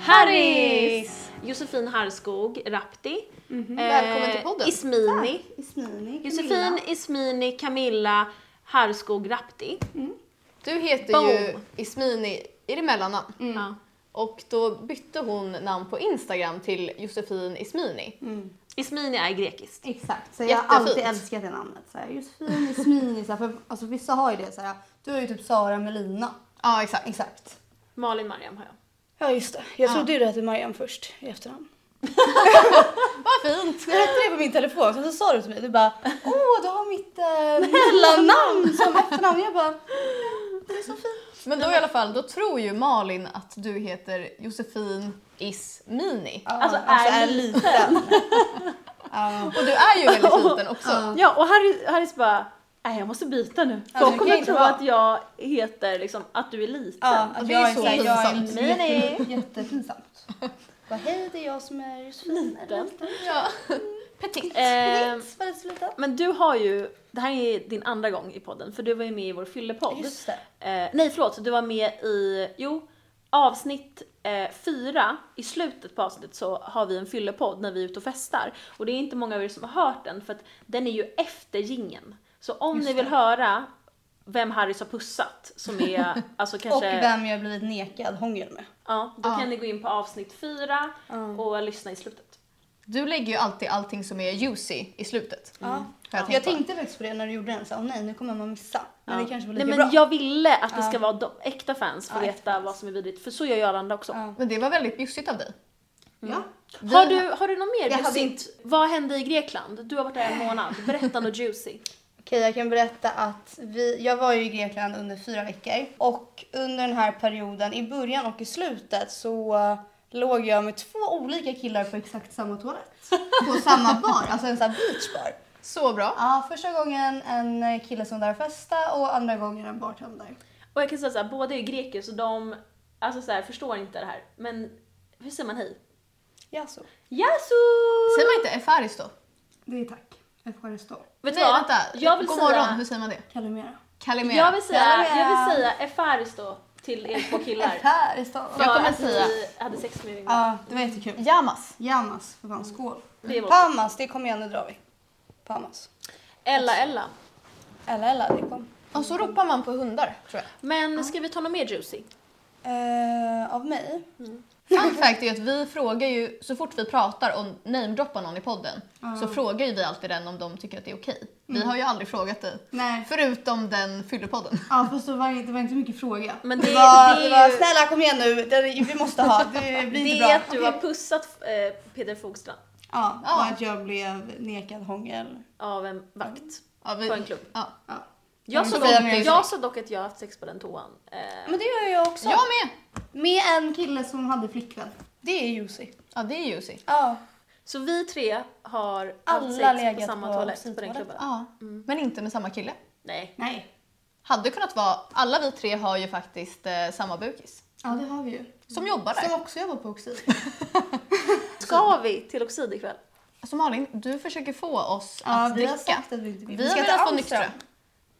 Harris! Josefin Harskog Rapti. Välkommen till podden. Ismini. Ismini, Josefin Ismini Camilla Harskog Rapti. Du heter Boom. ju Ismini, är det mellannamn? Ja. Och då bytte hon namn på Instagram till Josefin Ismini. Ismini är grekiskt. Exakt, så jag har alltid älskat det namnet. Så här, Josefin, Ismini, så här, för alltså, vissa har ju det så här. Du har ju typ Sara Melina. Ja, exakt. Exakt. Malin Mariam har jag. Ja just det, jag Ja. trodde ju det hette Mariam först i efterhand. Vad fint! Jag hette det på min telefon, så, så sa du till mig, du bara åh du har mitt eh, mellannamn som efternamn. Jag bara det är så fint. Men då i alla fall, då tror ju Malin att du heter Josefin Ismini. Ja, Alltså, alltså är är liten. ja. Och du är ju väldigt liten också. Ja. Ja, och Harris, Harris bara Nej, jag måste byta nu. Ja, Folk kommer tro att jag heter liksom, att du är liten. Ja, det jag är så pinsamt. Nej, jätte, jättepinsamt. Bara hej det är jag som är Josefin. Liten. Ja. Petit. Väldigt liten. men du har ju, det här är din andra gång i podden, för du var ju med i vår fyllepodd. Just det. Eh, nej förlåt, du var med i, jo, avsnitt eh, fyra, i slutet på avsnittet så har vi en fyllepodd när vi är ute och festar. Och det är inte många av er som har hört den för att den är ju efter jingeln. Så om Just ni vill det. höra vem Harris har pussat, som är alltså Och kanske, vem jag blivit nekad hångel med. ja, då Ja. kan ni gå in på avsnitt fyra Ja. och lyssna i slutet. Du lägger ju alltid allting som är juicy i slutet. Ja. Har jag Jag tänkte faktiskt på det när du gjorde den, så nej nu kommer man missa. Men Ja. det kanske var Nej lika men bra. jag ville att det Ja. ska vara de, äkta fans får Ja, veta äkta vad som är vidrigt, för så gör ju alla andra också. Ja. Men det var väldigt bjussigt av dig. Ja. Vi- Har du, har du något mer Jag hade bjussigt? Vad hände i Grekland? Du har varit där en månad. Berätta något juicy. Okej, jag kan berätta att vi, jag var ju i Grekland under fyra veckor och under den här perioden, i början och i slutet, så låg jag med två olika killar på exakt samma toalett. På samma bar, alltså en sån här beachbar. Så bra. Ja, första gången en kille som var där och festade och andra gången en bartender. Och jag kan säga såhär, båda är greker så de alltså så här, förstår inte det här. Men hur säger man hej? Ja, så. Yasu! Säger man inte Efaris då? Det är tack. Efkaristo. Vet du Nej, vad? vänta. Jag vill God säga, morgon, hur säger man det? Kalimera. Kalimera. jag vill säga, Kalimera. jag vill säga Efaristo till er två killar. Efkaristo. För Jag kommer att säga- vi hade sex med Ja, det var jättekul. Yamas. Jamas, för fan skål. Det var Pamas, det kom igen, nu drar vi. Pamas. Ella Ella. Ella, Ella, det kom. Och så ropar man på hundar, tror jag. Men ska vi ta något mer juicy? Eh, av mig? Fun fact är att vi frågar ju, så fort vi pratar och namedroppar någon i podden, så frågar ju vi alltid den om de tycker att det är okej. Vi har ju aldrig frågat dig. Nej. Förutom den fyllepodden. Ja, fast det var, det var inte mycket fråga. Men det, det- var, det det, var ju- snälla kom igen nu, det, vi måste ha, det blir Det är bra. att du har pussat eh, Peter Fogstrand Ja, Ja. och att jag blev nekad hångel. av en vakt Ja, vi, på en klubb. Ja. Ja. Jag Ja, sa, Sofia dock, jag sa dock att jag har haft sex på den toan. Eh, Men det gör jag också. Jag med! Med en kille som hade flickvän. Det är juicy. Ja, det är juicy. Ja. Så vi tre har Alla haft sex på legat samma på toalett på den klubben. Ja. Men inte med samma kille. Nej. Nej. Hade kunnat vara, alla vi tre har ju faktiskt eh, samma bukis. Ja, det har vi ju. Som jobbar där. Som också jobbar på Oxid. Ska vi till Oxid ikväll? Alltså Malin, du försöker få oss Ja, att vi har dricka. sagt att vi inte vill. Vi har ska velat vara nyktra.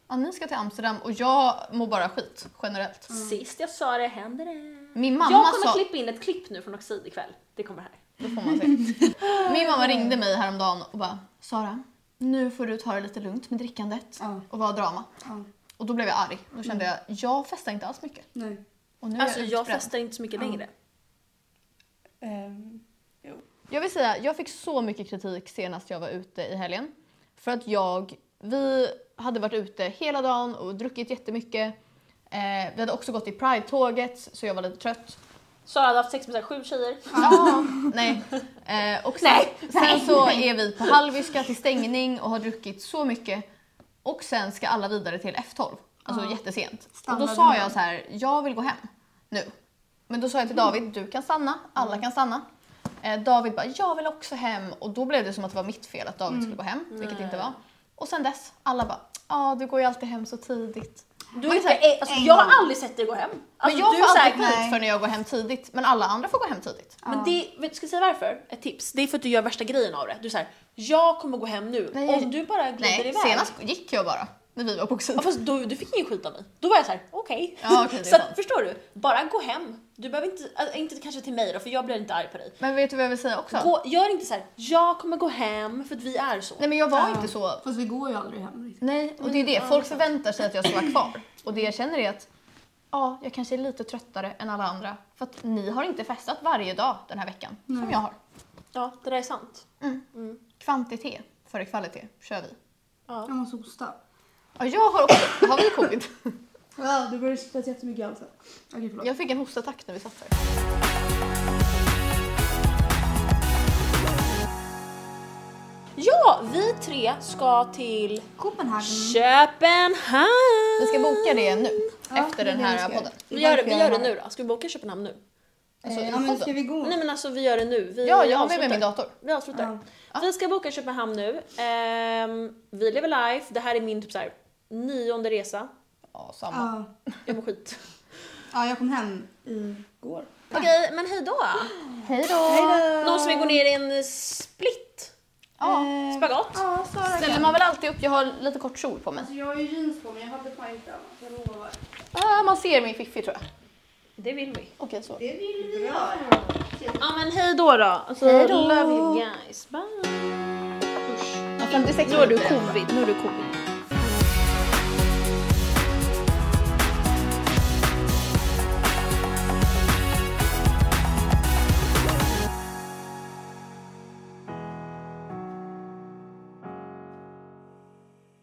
Ja, ni ska till Amsterdam och jag mår bara skit generellt. Sist jag sa det hände det. Min mamma Jag kommer sa... klippa in ett klipp nu från Oxid ikväll. Det kommer här. Då får man se. Min mamma ringde mig häromdagen och bara Sara, nu får du ta det lite lugnt med drickandet Ja. och vara drama. Ja. Och då blev jag arg. Då kände jag, jag festar inte alls mycket. Nej. Och nu Alltså jag utbränd. festar inte så mycket längre. Ehm, Jag vill säga, jag fick så mycket kritik senast jag var ute i helgen. För att jag, vi hade varit ute hela dagen och druckit jättemycket. Eh, vi hade också gått i Pride-tåget så jag var lite trött. Sara hade haft sex med sju tjejer. Ja, nej. Eh, och sen, sen så är vi på Hallwyska till stängning och har druckit så mycket. Och sen ska alla vidare till F12. Alltså Ja. jättesent. Och då sa jag så här, jag vill gå hem nu. Men då sa jag till David, du kan stanna, alla kan stanna. Eh, David bara, jag vill också hem. Och då blev det som att det var mitt fel att David skulle gå hem, vilket inte var. Och sen dess, alla bara, ja du går ju alltid hem så tidigt. Du är så här, alltså, jag har aldrig sett dig gå hem. Alltså, men jag får alltid skit för när jag går hem tidigt, men alla andra får gå hem tidigt. Men det, vet, ska jag säga varför? Ett tips. Det är för att du gör värsta grejen av det. Du säger jag kommer gå hem nu. Nej, Om du bara glider Nej, iväg. senast gick jag bara när vi var på Oxid. Ja, fast då, du fick ingen skit av mig. Då var jag så här: okej. Ja, okej, det är så att, förstår du? Bara gå hem. Du behöver inte, alltså, inte kanske till mig då, för jag blir inte arg på dig. Men vet du vad jag vill säga också? Gå, gör inte så här: jag kommer gå hem för att vi är så. Nej men jag var Ja. inte så. Fast vi går ju aldrig hem riktigt. Nej, och det är det. Folk förväntar sig att jag ska vara kvar. Och det jag känner är att ja, jag kanske är lite tröttare än alla andra. För att ni har inte festat varje dag den här veckan som jag har. Ja, det där är sant. Kvantitet före kvalitet kör vi. Jag måste hosta. Ja, jag har också, har vi covid? Ja, det börjar svettas jättemycket i halsen. Okej, förlåt. Jag fick en hostattack när vi satt här. Ja, vi tre ska till Copenhagen. Köpenhamn! Vi ska boka det nu, Ja, efter det är den det vi här ska göra. podden. Vi gör, det- vi gör det nu då. Ska vi boka Köpenhamn nu? Alltså, Eh, i ja, men ska vi gå? Nej men alltså vi gör det nu. Vi Ja, jag har med mig min dator. Vi avslutar. Ja. Vi ska boka Köpenhamn nu. Ehm, vi lever life. Det här är min typ så här, nionde resa. Ja, samma. Ja. Jag mår skit. ja, jag kom hem igår. Okej, men hej då. Hej då! Någon som vill gå ner i en split? Ja, Spagat? Ja, Sara ställer man väl alltid upp. Jag har lite kort kjol på mig. Alltså jag har ju jeans på mig, jag hade fan inte annat. Jag lovar. Ah, man ser min fiffi tror jag. Det vill vi. Okej, så. Det vill vi göra. Ja men hej då då. Alltså, Hej då. Love you guys. Bye. Usch. Ja, 56 Nu har du covid. Nu har du covid.